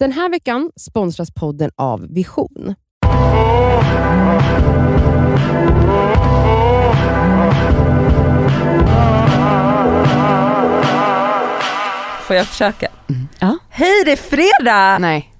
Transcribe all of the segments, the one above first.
Den här veckan sponsras podden av Vision. Får jag försöka? Ja. Hej det är fredag! Nej.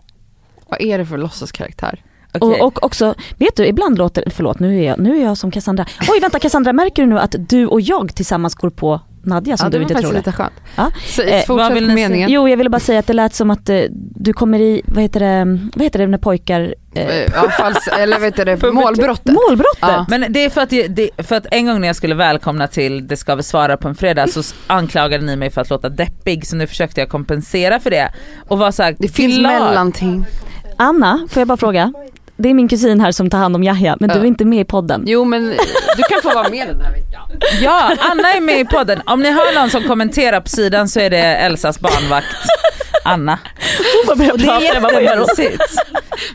Vad är det för låtsaskaraktär? Okej. Och, och också, vet du, ibland låter, förlåt nu är, jag, nu är jag som Cassandra. Oj vänta Cassandra, märker du nu att du och jag tillsammans går på Nadja som ja, du inte det? lite skönt. Ja. Så, Eh, fortsätt vad vill ni meningen. Jo jag ville bara säga att det lät som att eh, du kommer i, vad heter det, vad heter det när pojkar, eh, Eh, Ja, falls, eller vet du det, målbrottet. målbrottet? Ja. Men det är för att, det, för att en gång när jag skulle välkomna till Det ska vi svara på en fredag så anklagade ni mig för att låta deppig så nu försökte jag kompensera för det och var såhär Det finns glad. mellanting. Anna, får jag bara fråga? Det är min kusin här som tar hand om Yahya, men du Ja. är inte med i podden. Jo men du kan få vara med den här veckan. Ja, Anna är med i podden. Om ni hör någon som kommenterar på sidan så är det Elsas barnvakt Anna. Hon bara det är jättemysigt.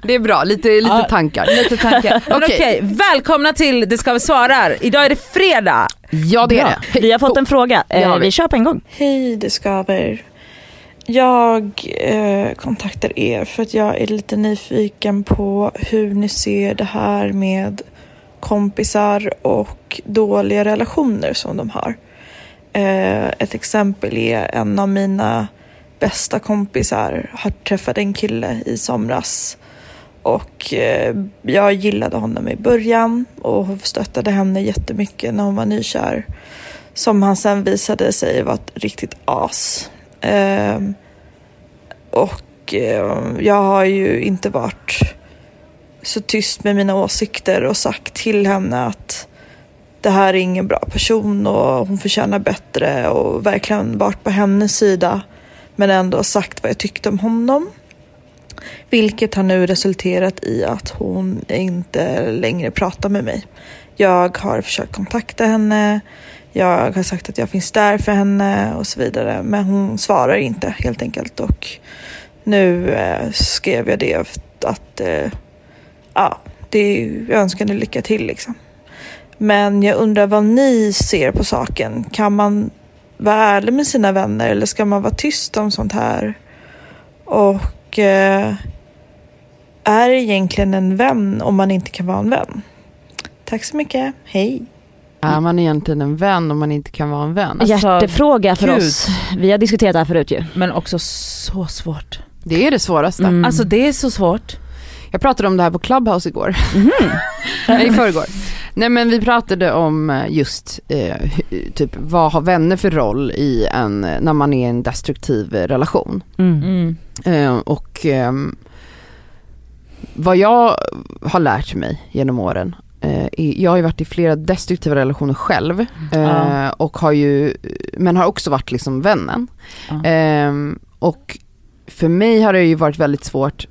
Det är bra, lite, lite Ja. tankar. Lite tankar. Okej. okej, välkomna till Det ska vi svarar. Idag är det fredag. Ja det är Bra. det. Vi har fått en fråga, Det har eh, vi. vi kör på en gång. Hej, det skaver. Jag eh, kontaktar er för att jag är lite nyfiken på hur ni ser det här med kompisar och dåliga relationer som de har. Eh, ett exempel är en av mina bästa kompisar har träffat en kille i somras och eh, jag gillade honom i början och stöttade henne jättemycket när hon var nykär som han sen visade sig vara ett riktigt as. Ehm, och ehm, jag har ju inte varit så tyst med mina åsikter och sagt till henne att det här är ingen bra person och hon förtjänar bättre och verkligen varit på hennes sida men ändå sagt vad jag tyckte om honom. Vilket har nu resulterat i att hon inte längre pratar med mig. Jag har försökt kontakta henne, jag har sagt att jag finns där för henne och så vidare. Men hon svarar inte helt enkelt. Och nu eh, skrev jag det att eh, ja, det är, jag önskar henne lycka till liksom. Men jag undrar vad ni ser på saken. Kan man vara ärlig med sina vänner eller ska man vara tyst om sånt här? Och eh, är det egentligen en vän om man inte kan vara en vän? Tack så mycket. Hej! Är man egentligen en vän om man inte kan vara en vän? Alltså, Hjärtefråga för gud. oss. Vi har diskuterat det här förut ju. Men också så svårt. Det är det svåraste. Mm. Alltså det är så svårt. Jag pratade om det här på Clubhouse igår. Mhm. Nej, i förrgår. Nej men vi pratade om eh, just eh, typ vad har vänner för roll i en, när man är i en destruktiv eh, relation. Mm. Mm. Eh, och ehm, vad jag har lärt mig genom åren, eh, jag har ju varit i flera destruktiva relationer själv eh, Ja. och har ju, men har också varit liksom vännen. Ja. Ehm, och för mig har det ju varit väldigt svårt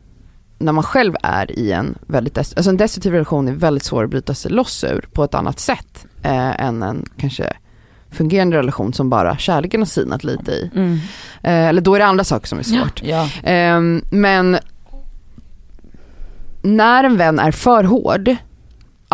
när man själv är i en väldigt, alltså en destruktiv relation är väldigt svår att bryta sig loss ur på ett annat sätt eh, än en kanske fungerande relation som bara kärleken har sinat lite i. Mm. Eh, eller då är det andra saker som är svårt. Ja. Ehm, men när en vän är för hård,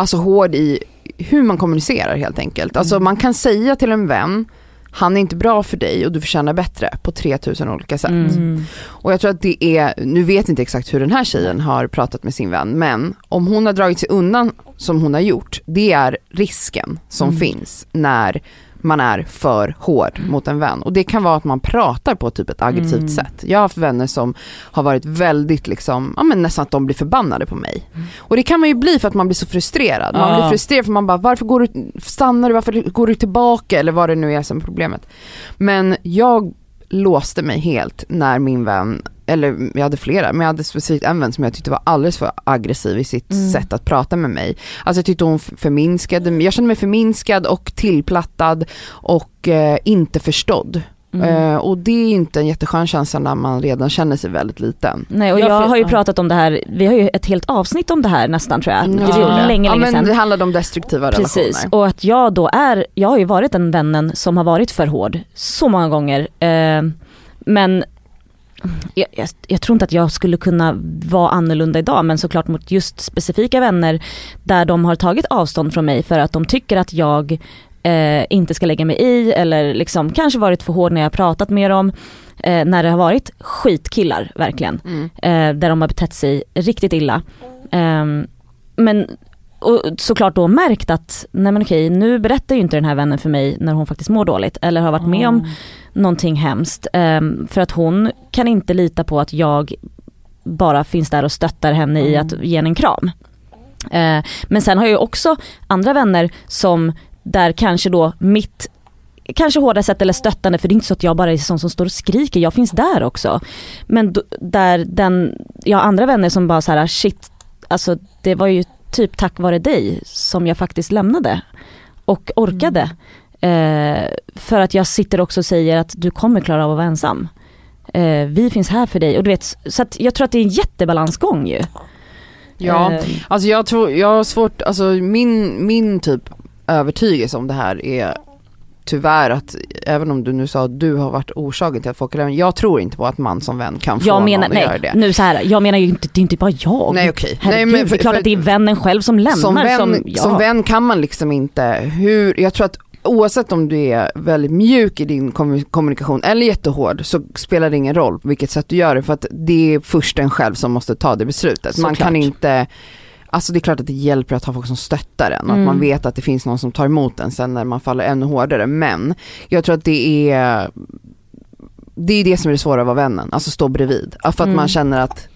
alltså hård i hur man kommunicerar helt enkelt. Alltså Mm. man kan säga till en vän, han är inte bra för dig och du förtjänar bättre på 3000 olika sätt. Mm. Och jag tror att det är, nu vet jag inte exakt hur den här tjejen har pratat med sin vän, men om hon har dragit sig undan som hon har gjort, det är risken som Mm. finns när man är för hård mot en vän. Och det kan vara att man pratar på typ ett aggressivt Mm. sätt. Jag har haft vänner som har varit väldigt liksom, ja men nästan att de blir förbannade på mig. Och det kan man ju bli för att man blir så frustrerad. Man Ja. blir frustrerad för man bara, varför går du, stannar du, varför går du tillbaka eller vad det nu är som är problemet. Men jag låste mig helt när min vän, eller jag hade flera, men jag hade specifikt en vän som jag tyckte var alldeles för aggressiv i sitt Mm. sätt att prata med mig. Alltså jag tyckte hon förminskade jag kände mig förminskad och tillplattad och eh, inte förstådd. Mm. Eh, och det är inte en jätteskön känsla när man redan känner sig väldigt liten. Nej och Jag har ju ja. pratat om det här, vi har ju ett helt avsnitt om det här nästan tror jag. Det Ja. är länge, ja, länge men sedan. det handlade om destruktiva Precis, relationer. och att jag då är, jag har ju varit den vännen som har varit för hård så många gånger. Eh, men jag, jag, jag tror inte att jag skulle kunna vara annorlunda idag men såklart mot just specifika vänner där de har tagit avstånd från mig för att de tycker att jag eh, inte ska lägga mig i eller liksom kanske varit för hård när jag har pratat med dem. eh, när det har varit skitkillar verkligen. Mm. Eh, där de har betett sig riktigt illa. Ehm, men och såklart då märkt att, nej men okej nu berättar ju inte den här vännen för mig när hon faktiskt mår dåligt eller har varit med om någonting hemskt. Ehm, för att hon kan inte lita på att jag bara finns där och stöttar henne i att ge henne en kram. Eh, men sen har jag ju också andra vänner som där kanske då mitt Kanske hårda sätt eller stöttande för det är inte så att jag bara är sån som står och skriker, jag finns där också. Men då, där den, jag har andra vänner som bara så här shit, alltså det var ju typ tack vare dig som jag faktiskt lämnade och orkade. Eh, för att jag sitter också och säger att du kommer klara av att vara ensam. Eh, vi finns här för dig och du vet, så att jag tror att det är en jättebalansgång ju. Ja, Eh, alltså jag tror, jag har svårt, alltså min, min typ övertygelse om det här är tyvärr att, även om du nu sa att du har varit orsaken till att folk är lämnade, jag tror inte på att man som vän kan få jag menar, någon att göra nej, det. nu så här, jag menar ju inte, det är inte bara jag. Nej okej. Herregud, Nej, men det är klart att det är vännen själv som lämnar. som vän, som, som, ja. vän kan man liksom inte, hur, jag tror att oavsett om du är väldigt mjuk i din kommu- kommunikation eller jättehård så spelar det ingen roll på vilket sätt du gör det för att det är först en själv som måste ta det beslutet. Man Såklart. kan inte, alltså det är klart att det hjälper att ha folk som stöttar en och Mm. att man vet att det finns någon som tar emot en sen när man faller ännu hårdare men jag tror att det är det är det som är det svåra att vara vännen, alltså stå bredvid. För att Mm. man känner att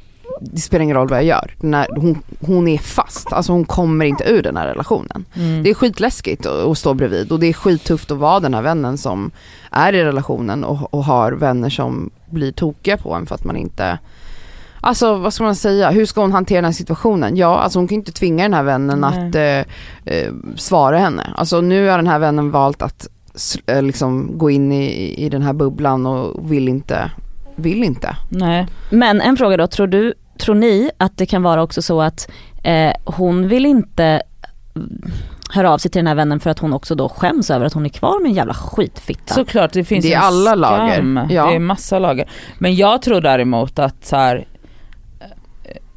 det spelar ingen roll vad jag gör. När hon, hon är fast, alltså hon kommer inte ur den här relationen. Mm. Det är skitläskigt att, att stå bredvid och det är skittufft att vara den här vännen som är i relationen och, och har vänner som blir tokiga på en för att man inte Alltså vad ska man säga, hur ska hon hantera den här situationen? Ja, alltså hon kan inte tvinga den här vännen Nej. att eh, eh, svara henne. Alltså nu har den här vännen valt att eh, liksom gå in i, i den här bubblan och vill inte, vill inte. Nej. Men en fråga då, tror du, tror ni att det kan vara också så att eh, hon vill inte mm, höra av sig till den här vännen för att hon också då skäms över att hon är kvar med en jävla skitfitta? Såklart det finns Det är en alla skam. lager. Ja. Det är massa lager. Men jag tror däremot att så här,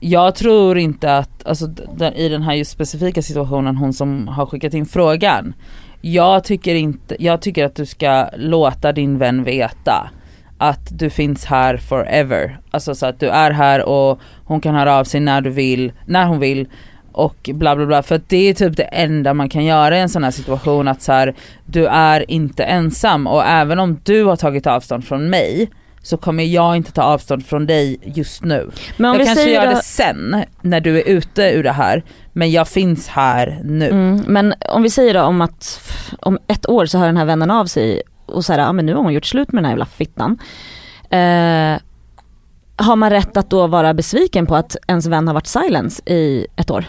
jag tror inte att, alltså den- i den här just specifika situationen, hon som har skickat in frågan. Jag tycker inte, jag tycker att du ska låta din vän veta att du finns här forever. Alltså så att du är här och hon kan höra av sig när du vill, när hon vill och bla bla bla. För att det är typ det enda man kan göra i en sån här situation att så här, du är inte ensam och även om du har tagit avstånd från mig så kommer jag inte ta avstånd från dig just nu. Men jag kanske gör det sen när du är ute ur det här men jag finns här nu. mm, men om vi säger då om att om ett år så hör den här vännen av sig och säger ja men nu har hon gjort slut med den här jävla fittan. Eh, har man rätt att då vara besviken på att ens vän har varit silence i ett år?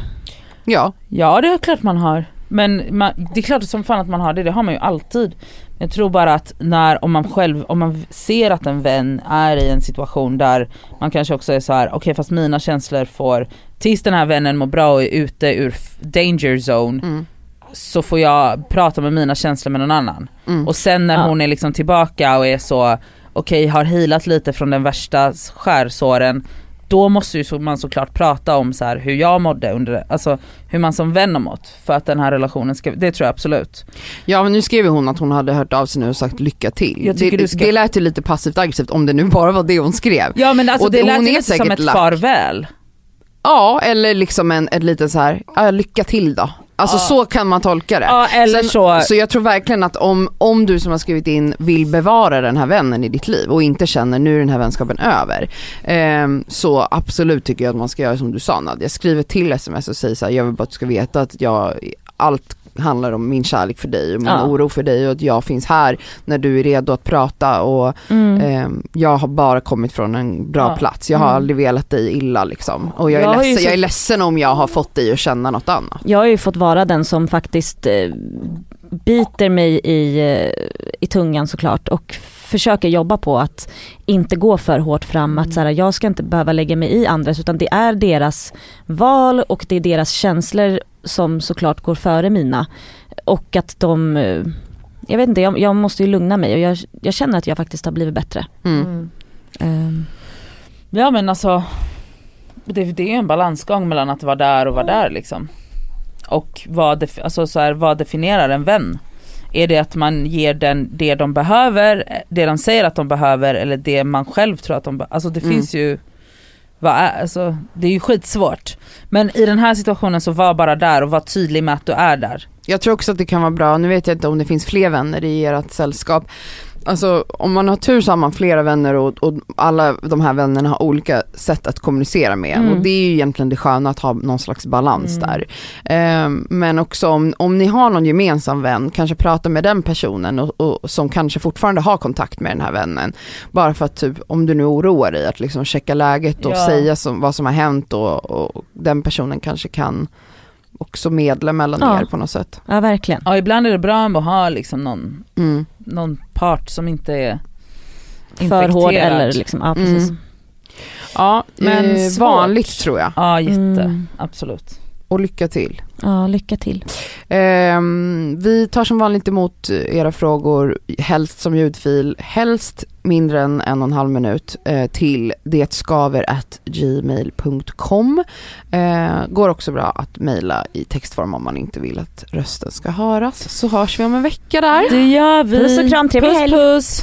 Ja, Ja det är klart man har. Men man, det är klart som fan att man har det, det har man ju alltid. Men Jag tror bara att när, om man själv, om man ser att en vän är i en situation där man kanske också är så här: okej fast mina känslor får, tills den här vännen mår bra och är ute ur danger zone mm. så får jag prata med mina känslor med någon annan. Mm. Och sen när Ja. hon är liksom tillbaka och är så, okej har healat lite från den värsta skärsåren, då måste ju så- man såklart prata om så här hur jag mådde under det, alltså hur man som vän har mått för att den här relationen ska, det tror jag absolut. Ja men nu skrev hon att hon hade hört av sig nu och sagt lycka till. Det, ska- det lät ju lite passivt aggressivt om det nu bara var det hon skrev. Ja men alltså Och det, det- lät ju som ett lack. farväl. Ja eller liksom en, ett litet så här, lycka till då. Alltså Ja. så kan man tolka det. Ja eller Sen- så, Så jag tror verkligen att om, om du som har skrivit in vill bevara den här vännen i ditt liv och inte känner nu är den här vänskapen över. ehm, så absolut tycker jag att man ska göra som du sa Nadja, skriv ett till sms och säg så här, jag vill bara att du ska veta att jag, allt handlar om min kärlek för dig och min Ja. oro för dig och att jag finns här när du är redo att prata och ehm, jag har bara kommit från en bra Ja. plats. Jag har Mm. aldrig velat dig illa liksom. Och jag är, Jag ledsen, så- jag är ledsen om jag har fått dig att känna något annat. Jag har ju fått vara den som faktiskt eh, biter mig i, eh, i tungan såklart och försöker jobba på att inte gå för hårt fram. Att så här, jag ska inte behöva lägga mig i andras utan det är deras val och det är deras känslor som såklart går före mina. Och att de, eh, jag vet inte, jag, jag måste ju lugna mig och jag, jag känner att jag faktiskt har blivit bättre. Mm. Ehm, ja men alltså det, det är ju en balansgång mellan att vara där och vara där liksom. Och vad, alltså så här, vad definierar en vän? Är det att man ger den det de behöver, det de säger att de behöver eller det man själv tror att de behöver. Alltså det Mm. finns ju, vad är, alltså, det är ju skitsvårt. Men i den här situationen så var bara där och var tydlig med att du är där. Jag tror också att det kan vara bra, nu vet jag inte om det finns fler vänner i ert sällskap. Alltså om man har tur så har man flera vänner och, och alla de här vännerna har olika sätt att kommunicera med. Mm. och det är ju egentligen det sköna att ha någon slags balans Mm. där. Ehm, men också om, om ni har någon gemensam vän, kanske prata med den personen och, och, som kanske fortfarande har kontakt med den här vännen. Bara för att typ, om du nu oroar dig, att liksom checka läget och Ja. säga som, vad som har hänt och, och den personen kanske kan också medla mellan Ja. er på något sätt. Ja verkligen. Ja ibland är det bra att ha liksom någon, Mm. någon part som inte är För hård infekterad. eller liksom, ja precis. Mm. Ja, Men svårt. vanligt tror jag. Ja jätte, Mm. absolut. Och lycka till. Ja, lycka till. Ehm, vi tar som vanligt emot era frågor, helst som ljudfil, helst mindre än en och en halv minut, eh, till detskaver.gmail.com. Eh, går också bra att mejla i textform om man inte vill att rösten ska höras. Så hörs vi om en vecka där. Det gör vi. Puss och kram, trevlig puss, helg. Puss.